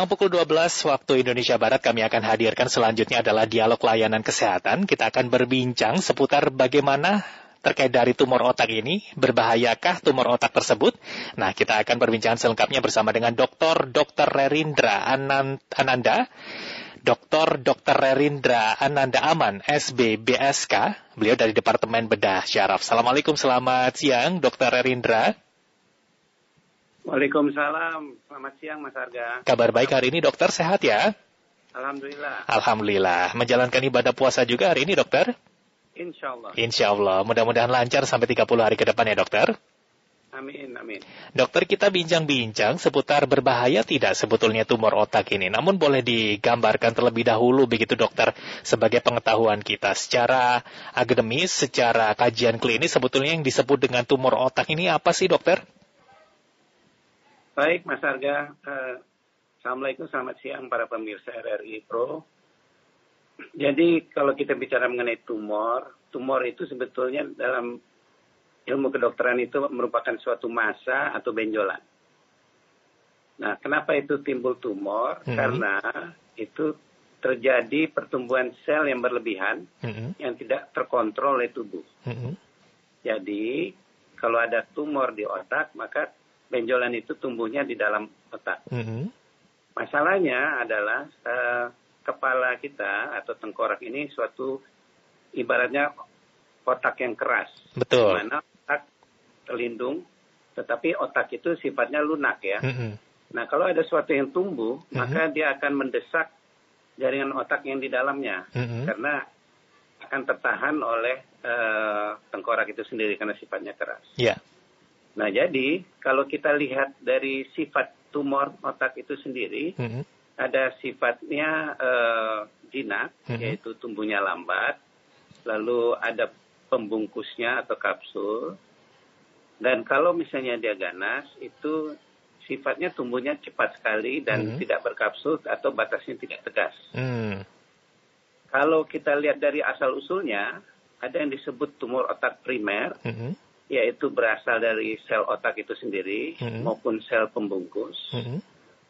Menjelang pukul 12 waktu Indonesia Barat kami akan hadirkan selanjutnya adalah dialog layanan kesehatan. Kita akan berbincang seputar bagaimana terkait dari tumor otak ini, berbahayakah tumor otak tersebut? Nah, kita akan berbincang selengkapnya bersama dengan Dr. Dr. Rerindra Ananda, Dr. Dr. Rerindra Ananda Aman, SBBSK. Beliau dari Departemen Bedah Syaraf. Assalamualaikum, selamat siang, Dr. Rerindra. Waalaikumsalam. Selamat siang Mas Arga. Kabar baik hari ini dokter sehat ya? Alhamdulillah. Alhamdulillah. Menjalankan ibadah puasa juga hari ini dokter? Insya Allah. Insya Allah. Mudah-mudahan lancar sampai 30 hari ke depan ya dokter. Amin, amin. Dokter kita bincang-bincang seputar berbahaya tidak sebetulnya tumor otak ini. Namun boleh digambarkan terlebih dahulu begitu dokter sebagai pengetahuan kita secara akademis, secara kajian klinis sebetulnya yang disebut dengan tumor otak ini apa sih dokter? Baik, Mas Arga. Uh, Assalamualaikum, selamat siang para pemirsa RRI Pro. Jadi kalau kita bicara mengenai tumor, tumor itu sebetulnya dalam ilmu kedokteran itu merupakan suatu masa atau benjolan. Nah, kenapa itu timbul tumor? Hmm. Karena itu terjadi pertumbuhan sel yang berlebihan hmm. yang tidak terkontrol oleh tubuh. Hmm. Jadi, kalau ada tumor di otak, maka benjolan itu tumbuhnya di dalam otak. Mm -hmm. Masalahnya adalah uh, kepala kita atau tengkorak ini suatu ibaratnya otak yang keras. Betul. Mana otak terlindung, tetapi otak itu sifatnya lunak ya. Mm -hmm. Nah kalau ada sesuatu yang tumbuh, mm -hmm. maka dia akan mendesak jaringan otak yang di dalamnya, mm -hmm. karena akan tertahan oleh uh, tengkorak itu sendiri karena sifatnya keras. Yeah. Nah, jadi kalau kita lihat dari sifat tumor otak itu sendiri, mm -hmm. ada sifatnya uh, jinak, mm -hmm. yaitu tumbuhnya lambat, lalu ada pembungkusnya atau kapsul, dan kalau misalnya dia ganas, itu sifatnya tumbuhnya cepat sekali dan mm -hmm. tidak berkapsul atau batasnya tidak tegas. Mm. Kalau kita lihat dari asal usulnya, ada yang disebut tumor otak primer, mm -hmm yaitu berasal dari sel otak itu sendiri hmm. maupun sel pembungkus hmm.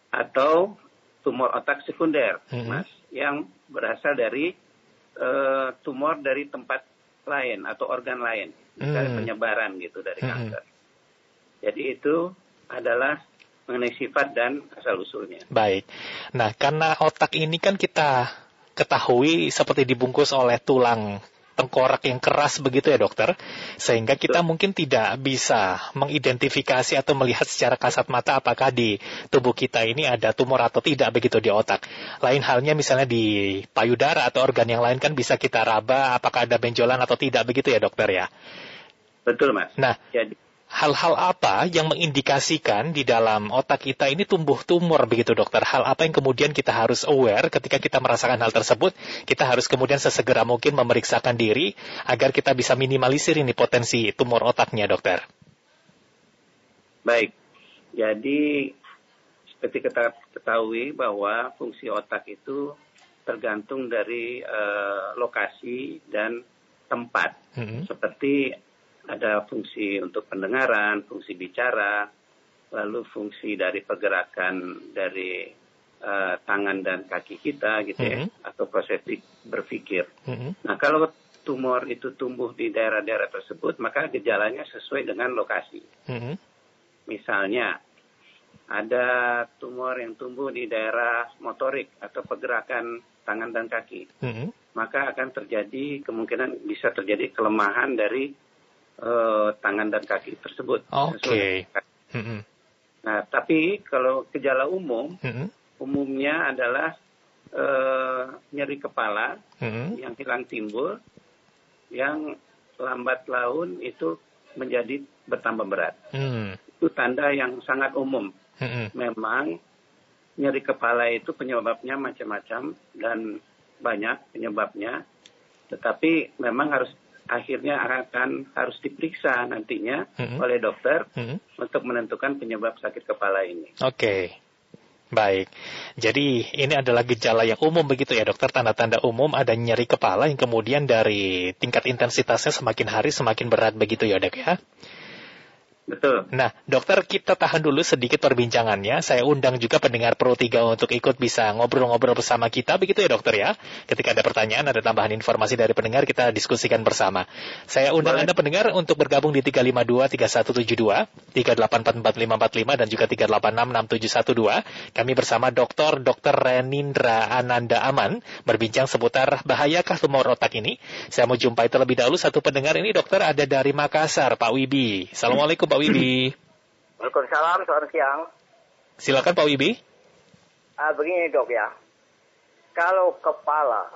atau tumor otak sekunder, hmm. mas, yang berasal dari uh, tumor dari tempat lain atau organ lain, misalnya hmm. penyebaran gitu dari hmm. kanker. Jadi itu adalah mengenai sifat dan asal usulnya. Baik. Nah, karena otak ini kan kita ketahui seperti dibungkus oleh tulang tengkorak yang keras begitu ya dokter, sehingga kita mungkin tidak bisa mengidentifikasi atau melihat secara kasat mata apakah di tubuh kita ini ada tumor atau tidak begitu di otak. Lain halnya misalnya di payudara atau organ yang lain kan bisa kita raba apakah ada benjolan atau tidak begitu ya dokter ya. Betul mas. Nah, Jadi hal-hal apa yang mengindikasikan di dalam otak kita ini tumbuh tumor begitu dokter? Hal apa yang kemudian kita harus aware ketika kita merasakan hal tersebut? Kita harus kemudian sesegera mungkin memeriksakan diri agar kita bisa minimalisir ini potensi tumor otaknya dokter. Baik, jadi seperti kita ketahui bahwa fungsi otak itu tergantung dari uh, lokasi dan tempat. Mm -hmm. Seperti ada fungsi untuk pendengaran, fungsi bicara, lalu fungsi dari pergerakan dari uh, tangan dan kaki kita gitu ya, mm -hmm. atau proses berpikir. Mm -hmm. Nah kalau tumor itu tumbuh di daerah-daerah tersebut, maka gejalanya sesuai dengan lokasi. Mm -hmm. Misalnya ada tumor yang tumbuh di daerah motorik atau pergerakan tangan dan kaki, mm -hmm. maka akan terjadi kemungkinan bisa terjadi kelemahan dari uh, tangan dan kaki tersebut. Oke. Okay. Nah, tapi kalau gejala umum, mm-hmm. umumnya adalah uh, nyeri kepala mm-hmm. yang hilang timbul, yang lambat laun itu menjadi bertambah berat. Mm. Itu tanda yang sangat umum. Mm-hmm. Memang nyeri kepala itu penyebabnya macam-macam dan banyak penyebabnya, tetapi memang harus akhirnya akan harus diperiksa nantinya mm-hmm. oleh dokter mm-hmm. untuk menentukan penyebab sakit kepala ini. Oke. Okay. Baik, jadi ini adalah gejala yang umum begitu ya dokter, tanda-tanda umum ada nyeri kepala yang kemudian dari tingkat intensitasnya semakin hari semakin berat begitu ya dok ya? Betul. Nah, dokter kita tahan dulu sedikit perbincangannya. Saya undang juga pendengar Pro 3 untuk ikut bisa ngobrol-ngobrol bersama kita. Begitu ya dokter ya? Ketika ada pertanyaan, ada tambahan informasi dari pendengar, kita diskusikan bersama. Saya undang Boleh. Anda pendengar untuk bergabung di 352-3172, 3844545, dan juga 3866712. Kami bersama Dokter Dr. Renindra Ananda Aman berbincang seputar bahayakah tumor otak ini. Saya mau jumpai terlebih dahulu satu pendengar ini dokter ada dari Makassar, Pak Wibi. Assalamualaikum Pak Wibi. Waalaikumsalam, selamat siang. Silakan Pak Wibi. Ah, begini dok ya, kalau kepala,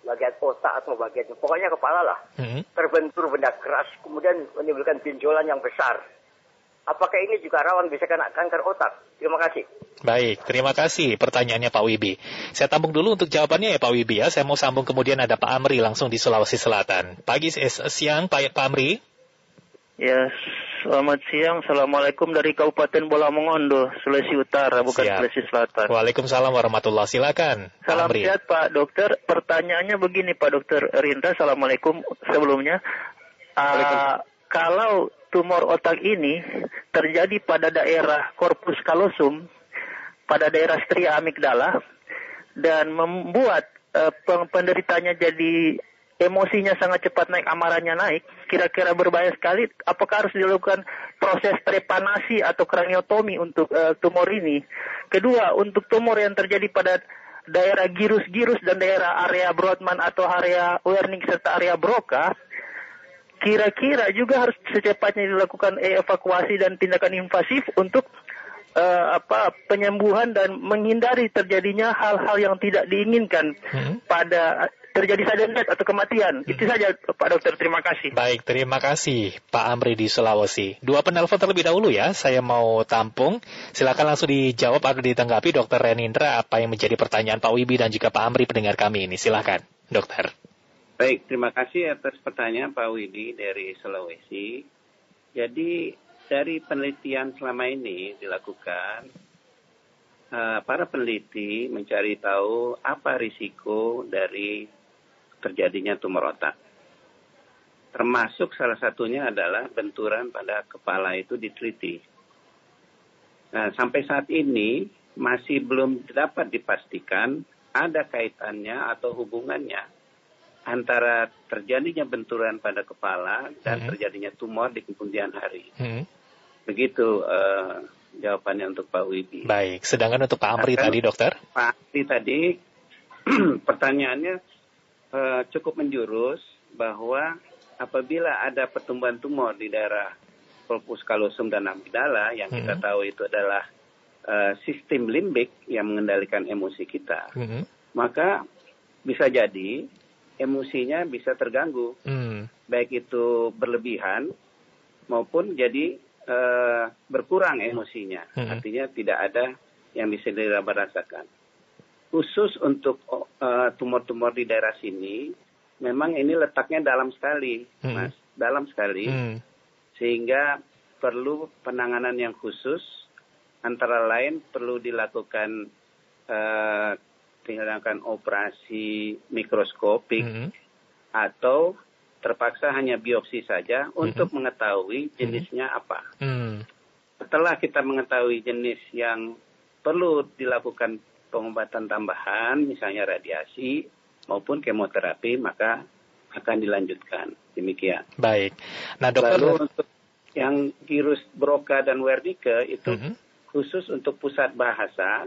bagian otak atau bagian, pokoknya kepala lah, hmm. terbentur benda keras, kemudian menimbulkan benjolan yang besar. Apakah ini juga rawan bisa kena kanker otak? Terima kasih. Baik, terima kasih pertanyaannya Pak Wibi. Saya tampung dulu untuk jawabannya ya Pak Wibi ya. Saya mau sambung kemudian ada Pak Amri langsung di Sulawesi Selatan. Pagi, eh, siang Pak, Pak Amri. Ya, selamat siang. Assalamualaikum dari Kabupaten Bola Mongondo, Sulawesi Utara, bukan Siap. Sulawesi Selatan. Waalaikumsalam warahmatullahi Silakan. Salam sehat Pak Dokter. Pertanyaannya begini Pak Dokter Rinda. Assalamualaikum sebelumnya. Uh, kalau tumor otak ini terjadi pada daerah korpus kalosum, pada daerah stria amigdala, dan membuat uh, penderitanya jadi emosinya sangat cepat naik, amarahnya naik, kira-kira berbahaya sekali. Apakah harus dilakukan proses trepanasi atau kraniotomi untuk uh, tumor ini? Kedua, untuk tumor yang terjadi pada daerah girus-girus dan daerah area Broadman atau area Wernicke serta area Broca, kira-kira juga harus secepatnya dilakukan evakuasi dan tindakan invasif untuk uh, apa penyembuhan dan menghindari terjadinya hal-hal yang tidak diinginkan hmm. pada terjadi sudden death atau kematian. Hmm. Itu saja Pak Dokter, terima kasih. Baik, terima kasih Pak Amri di Sulawesi. Dua penelpon terlebih dahulu ya, saya mau tampung. Silakan langsung dijawab atau ditanggapi Dokter Renindra apa yang menjadi pertanyaan Pak Wibi dan juga Pak Amri pendengar kami ini. Silakan, Dokter. Baik, terima kasih atas pertanyaan Pak Widi dari Sulawesi. Jadi dari penelitian selama ini dilakukan, uh, para peneliti mencari tahu apa risiko dari terjadinya tumor otak. Termasuk salah satunya adalah benturan pada kepala itu diteliti. Nah, sampai saat ini masih belum dapat dipastikan ada kaitannya atau hubungannya antara terjadinya benturan pada kepala dan hmm. terjadinya tumor di kemudian hari. Hmm. Begitu uh, jawabannya untuk Pak Wibi. Baik, sedangkan untuk Pak Amri tadi dokter? Pak Amri tadi pertanyaannya uh, cukup menjurus bahwa apabila ada pertumbuhan tumor di daerah corpus callosum dan amigdala yang -hmm. kita tahu itu adalah uh, sistem limbik yang mengendalikan emosi kita, -hmm. maka bisa jadi emosinya bisa terganggu, mm. baik itu berlebihan maupun jadi uh, berkurang emosinya, -hmm. artinya tidak ada yang bisa dirasakan khusus untuk uh, tumor-tumor di daerah sini, memang ini letaknya dalam sekali, hmm. mas, dalam sekali, hmm. sehingga perlu penanganan yang khusus, antara lain perlu dilakukan uh, tindakan operasi mikroskopik hmm. atau terpaksa hanya biopsi saja hmm. untuk mengetahui jenisnya hmm. apa. Hmm. Setelah kita mengetahui jenis yang perlu dilakukan pengobatan tambahan, misalnya radiasi maupun kemoterapi, maka akan dilanjutkan. Demikian. Baik. Nah, dokter. Lalu untuk yang virus Broca dan Wernicke itu mm -hmm. khusus untuk pusat bahasa,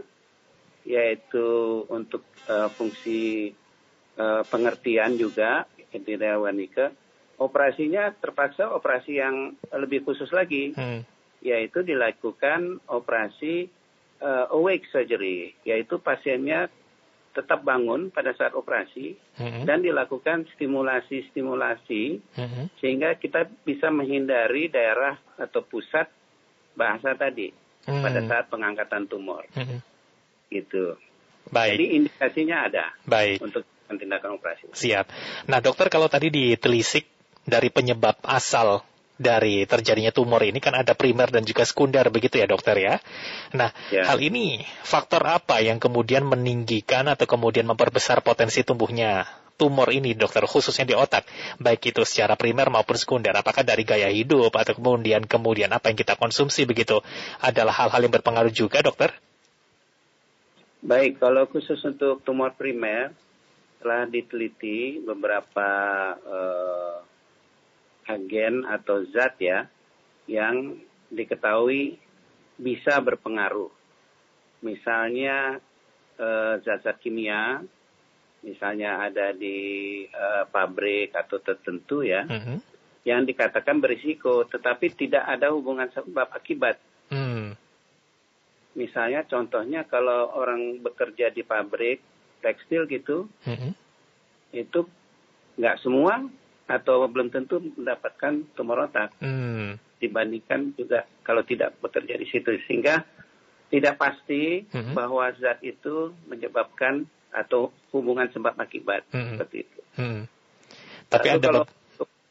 yaitu untuk uh, fungsi uh, pengertian juga di daerah Wernicke. Operasinya terpaksa operasi yang lebih khusus lagi, mm. yaitu dilakukan operasi uh, awake surgery, yaitu pasiennya tetap bangun pada saat operasi mm-hmm. dan dilakukan stimulasi-stimulasi mm-hmm. sehingga kita bisa menghindari daerah atau pusat bahasa tadi mm-hmm. pada saat pengangkatan tumor. Mm-hmm. Gitu. Baik. Jadi indikasinya ada Baik. untuk tindakan operasi. Siap. Nah dokter kalau tadi ditelisik dari penyebab asal dari terjadinya tumor ini kan ada primer dan juga sekunder begitu ya dokter ya. Nah, ya. hal ini faktor apa yang kemudian meninggikan atau kemudian memperbesar potensi tumbuhnya tumor ini dokter khususnya di otak baik itu secara primer maupun sekunder apakah dari gaya hidup atau kemudian kemudian apa yang kita konsumsi begitu adalah hal-hal yang berpengaruh juga dokter? Baik, kalau khusus untuk tumor primer telah diteliti beberapa uh, agen atau zat ya yang diketahui bisa berpengaruh. Misalnya uh, zat-zat kimia misalnya ada di uh, pabrik atau tertentu ya, mm -hmm. yang dikatakan berisiko, tetapi tidak ada hubungan sebab akibat. Mm. Misalnya contohnya kalau orang bekerja di pabrik tekstil gitu, mm -hmm. itu nggak semua atau belum tentu mendapatkan tumor otak. Mm. Dibandingkan juga kalau tidak bekerja di situ, sehingga tidak pasti mm -hmm. bahwa zat itu menyebabkan atau hubungan sebab akibat hmm. seperti itu. Hmm. Tapi Lalu ada kalau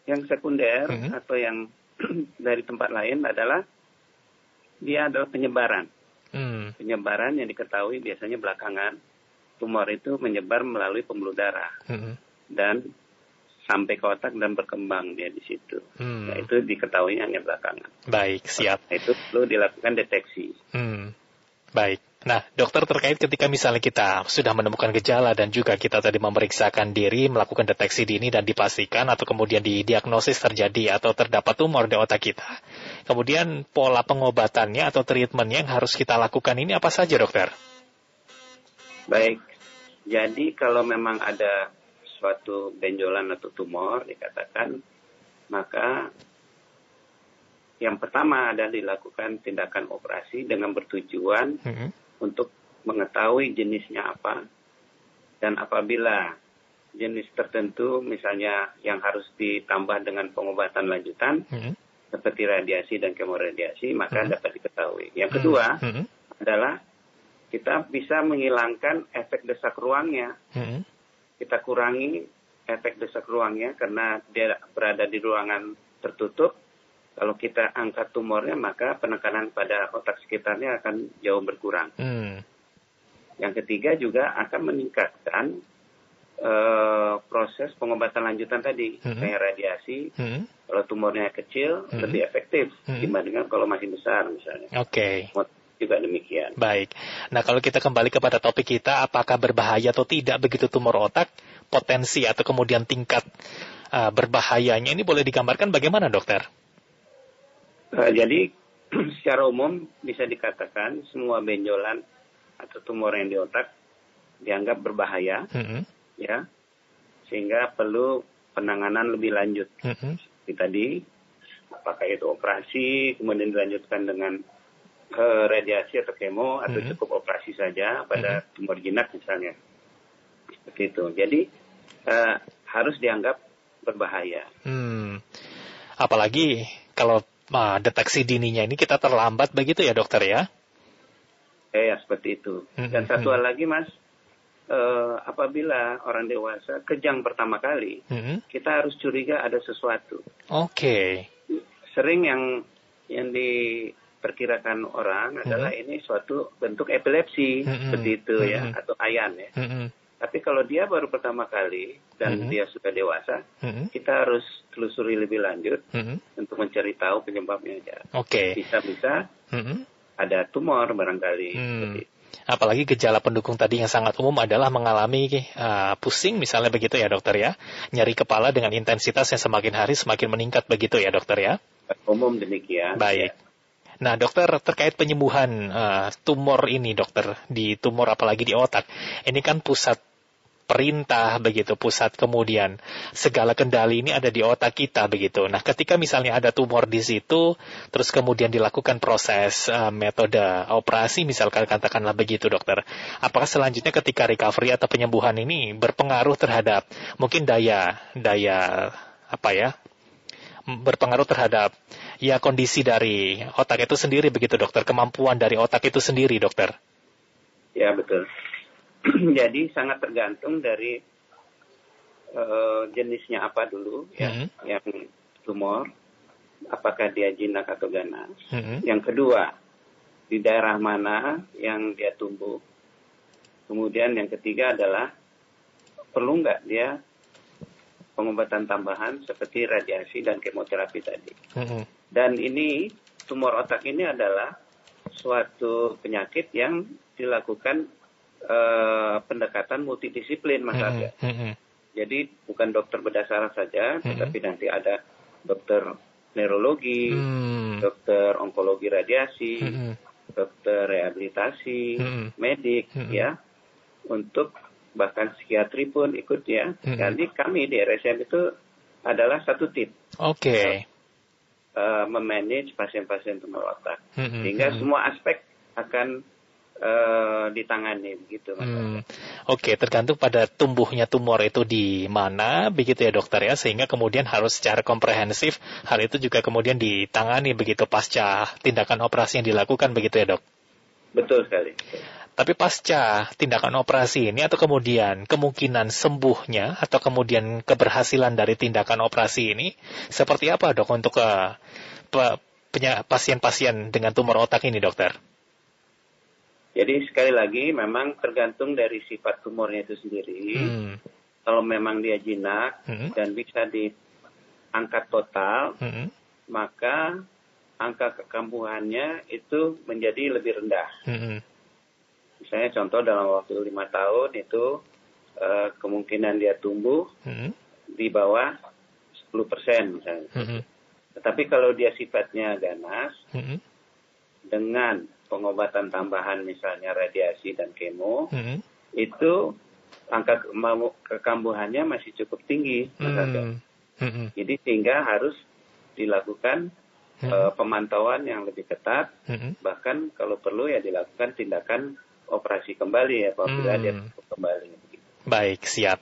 yang sekunder hmm. atau yang dari tempat lain adalah dia adalah penyebaran. Hmm. Penyebaran yang diketahui biasanya belakangan tumor itu menyebar melalui pembuluh darah hmm. dan sampai ke otak dan berkembang dia di situ. Hmm. Nah, itu diketahui hanya belakangan. Baik, siap. Nah, itu perlu dilakukan deteksi. Hmm. Baik. Nah, dokter terkait ketika misalnya kita sudah menemukan gejala dan juga kita tadi memeriksakan diri, melakukan deteksi dini dan dipastikan atau kemudian didiagnosis terjadi atau terdapat tumor di otak kita. Kemudian pola pengobatannya atau treatmentnya yang harus kita lakukan ini apa saja dokter? Baik, jadi kalau memang ada suatu benjolan atau tumor dikatakan, maka yang pertama adalah dilakukan tindakan operasi dengan bertujuan mm -hmm untuk mengetahui jenisnya apa dan apabila jenis tertentu misalnya yang harus ditambah dengan pengobatan lanjutan hmm. seperti radiasi dan kemoradiasi maka hmm. dapat diketahui. Yang kedua hmm. adalah kita bisa menghilangkan efek desak ruangnya. Hmm. Kita kurangi efek desak ruangnya karena dia berada di ruangan tertutup. Kalau kita angkat tumornya maka penekanan pada otak sekitarnya akan jauh berkurang. Hmm. Yang ketiga juga akan meningkatkan uh, proses pengobatan lanjutan tadi, hmm. kayak radiasi. Hmm. Kalau tumornya kecil hmm. lebih efektif hmm. dibandingkan kalau masih besar misalnya. Oke. Okay juga demikian. Baik. Nah, kalau kita kembali kepada topik kita, apakah berbahaya atau tidak begitu tumor otak, potensi atau kemudian tingkat uh, berbahayanya ini boleh digambarkan bagaimana, dokter? Uh, jadi, secara umum bisa dikatakan semua benjolan atau tumor yang di otak dianggap berbahaya, mm -hmm. ya, sehingga perlu penanganan lebih lanjut. Mm -hmm. Seperti tadi, apakah itu operasi, kemudian dilanjutkan dengan radiasi atau kemo, atau mm -hmm. cukup operasi saja pada mm -hmm. tumor jinak misalnya, seperti itu. Jadi uh, harus dianggap berbahaya. Hmm. Apalagi kalau uh, deteksi dininya ini kita terlambat begitu ya dokter ya? Eh, ya seperti itu. Hmm, Dan satu hmm. hal lagi mas, uh, apabila orang dewasa kejang pertama kali, hmm. kita harus curiga ada sesuatu. Oke. Okay. Sering yang yang diperkirakan orang hmm. adalah ini suatu bentuk epilepsi hmm. seperti itu hmm. ya atau ayan ya. Hmm. Tapi kalau dia baru pertama kali dan hmm. dia sudah dewasa, hmm. kita harus telusuri lebih lanjut hmm. untuk mencari tahu penyebabnya. Oke. Okay. Bisa-bisa hmm ada tumor barangkali. Hmm. Apalagi gejala pendukung tadi yang sangat umum adalah mengalami uh, pusing misalnya begitu ya dokter ya. Nyeri kepala dengan intensitas yang semakin hari semakin meningkat begitu ya dokter ya. Umum demikian. Baik. Ya. Nah, dokter terkait penyembuhan uh, tumor ini, dokter di tumor apalagi di otak, ini kan pusat perintah begitu pusat kemudian segala kendali ini ada di otak kita begitu. Nah, ketika misalnya ada tumor di situ terus kemudian dilakukan proses uh, metode operasi misalkan katakanlah begitu dokter. Apakah selanjutnya ketika recovery atau penyembuhan ini berpengaruh terhadap mungkin daya daya apa ya? berpengaruh terhadap ya kondisi dari otak itu sendiri begitu dokter, kemampuan dari otak itu sendiri dokter. Ya betul. Jadi sangat tergantung dari uh, jenisnya apa dulu ya, mm -hmm. yang tumor, apakah dia jinak atau ganas. Mm -hmm. Yang kedua, di daerah mana yang dia tumbuh. Kemudian yang ketiga adalah perlu nggak dia pengobatan tambahan seperti radiasi dan kemoterapi tadi. Mm-hmm. Dan ini tumor otak ini adalah suatu penyakit yang dilakukan uh, pendekatan multidisiplin Mas mm-hmm. Jadi bukan dokter berdasar saja, mm-hmm. tetapi nanti ada dokter neurologi, mm-hmm. dokter onkologi radiasi, mm-hmm. dokter rehabilitasi, mm-hmm. medik, mm-hmm. ya, untuk bahkan psikiatri pun ikut ya. Mm-hmm. Jadi kami di RSM itu adalah satu tim. Oke. Okay. Uh, memanage pasien-pasien tumor otak, mm-hmm. sehingga mm-hmm. semua aspek akan uh, ditangani begitu. Hmm. Oke, okay, tergantung pada tumbuhnya tumor itu di mana, begitu ya dokter ya, sehingga kemudian harus secara komprehensif hal itu juga kemudian ditangani begitu pasca tindakan operasi yang dilakukan begitu ya dok. Betul sekali. Tapi pasca tindakan operasi ini atau kemudian kemungkinan sembuhnya atau kemudian keberhasilan dari tindakan operasi ini seperti apa dok untuk uh, pasien-pasien dengan tumor otak ini dokter? Jadi sekali lagi memang tergantung dari sifat tumornya itu sendiri. Hmm. Kalau memang dia jinak hmm. dan bisa diangkat total, hmm. maka angka kekambuhannya itu menjadi lebih rendah. Hmm misalnya contoh dalam waktu lima tahun itu uh, kemungkinan dia tumbuh hmm. di bawah 10 persen misalnya. Hmm. Tetapi kalau dia sifatnya ganas hmm. dengan pengobatan tambahan misalnya radiasi dan kemo hmm. itu angka kekambuhannya masih cukup tinggi, hmm. Hmm. Jadi sehingga harus dilakukan hmm. uh, pemantauan yang lebih ketat, hmm. bahkan kalau perlu ya dilakukan tindakan operasi kembali ya apabila hmm. dia kembali. Baik, siap.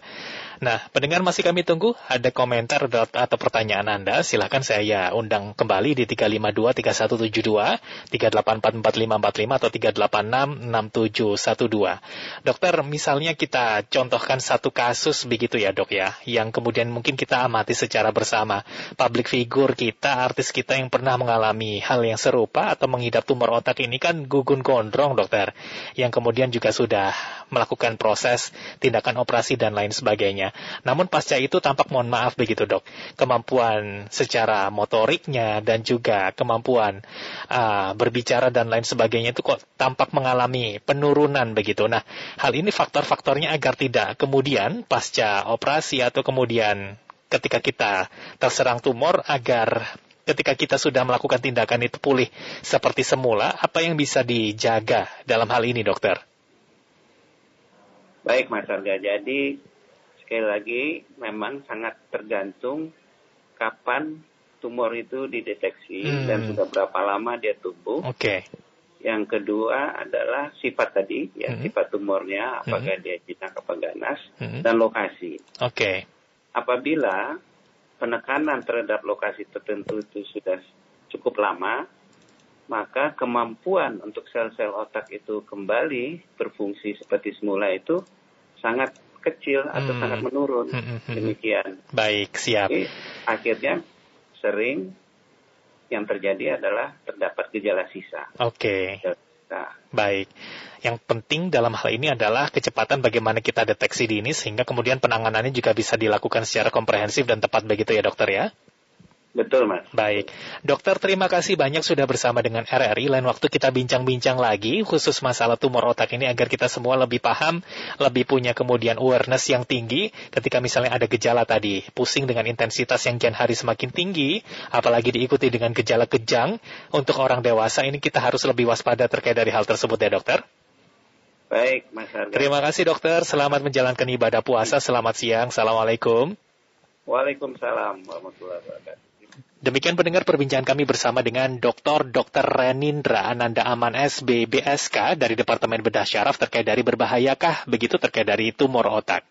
Nah, pendengar masih kami tunggu ada komentar atau pertanyaan Anda. Silahkan saya undang kembali di 352-3172, 3844545 atau 3866712. Dokter, misalnya kita contohkan satu kasus begitu ya dok ya, yang kemudian mungkin kita amati secara bersama. Public figure kita, artis kita yang pernah mengalami hal yang serupa atau mengidap tumor otak ini kan gugun gondrong dokter, yang kemudian juga sudah melakukan proses tindakan operasi dan lain sebagainya. Namun pasca itu tampak mohon maaf begitu dok, kemampuan secara motoriknya dan juga kemampuan uh, berbicara dan lain sebagainya itu kok tampak mengalami penurunan begitu. Nah, hal ini faktor-faktornya agar tidak kemudian pasca operasi atau kemudian ketika kita terserang tumor agar ketika kita sudah melakukan tindakan itu pulih seperti semula, apa yang bisa dijaga dalam hal ini, dokter? Baik, Mas Arga. Jadi sekali lagi memang sangat tergantung kapan tumor itu dideteksi hmm. dan sudah berapa lama dia tumbuh. Oke. Okay. Yang kedua adalah sifat tadi, ya hmm. sifat tumornya, apakah hmm. dia jinak apa ganas, hmm. dan lokasi. Oke. Okay. Apabila penekanan terhadap lokasi tertentu itu sudah cukup lama, maka kemampuan untuk sel-sel otak itu kembali berfungsi seperti semula itu sangat kecil atau hmm. sangat menurun. Hmm, hmm, hmm. Demikian. Baik, siap. Jadi, akhirnya sering yang terjadi adalah terdapat gejala sisa. Oke. Okay. Baik. Yang penting dalam hal ini adalah kecepatan bagaimana kita deteksi dini sehingga kemudian penanganannya juga bisa dilakukan secara komprehensif dan tepat begitu ya dokter ya? Betul, Mas. Baik. Dokter, terima kasih banyak sudah bersama dengan RRI. Lain waktu kita bincang-bincang lagi khusus masalah tumor otak ini agar kita semua lebih paham, lebih punya kemudian awareness yang tinggi ketika misalnya ada gejala tadi. Pusing dengan intensitas yang kian hari semakin tinggi, apalagi diikuti dengan gejala kejang. Untuk orang dewasa ini kita harus lebih waspada terkait dari hal tersebut ya, dokter? Baik, Mas Harga. Terima kasih dokter. Selamat menjalankan ibadah puasa. Selamat siang. Assalamualaikum. Waalaikumsalam warahmatullahi wabarakatuh. Demikian pendengar perbincangan kami bersama dengan Dr. Dr. Renindra Ananda Aman SB BSK dari Departemen Bedah Syaraf terkait dari berbahayakah begitu terkait dari tumor otak.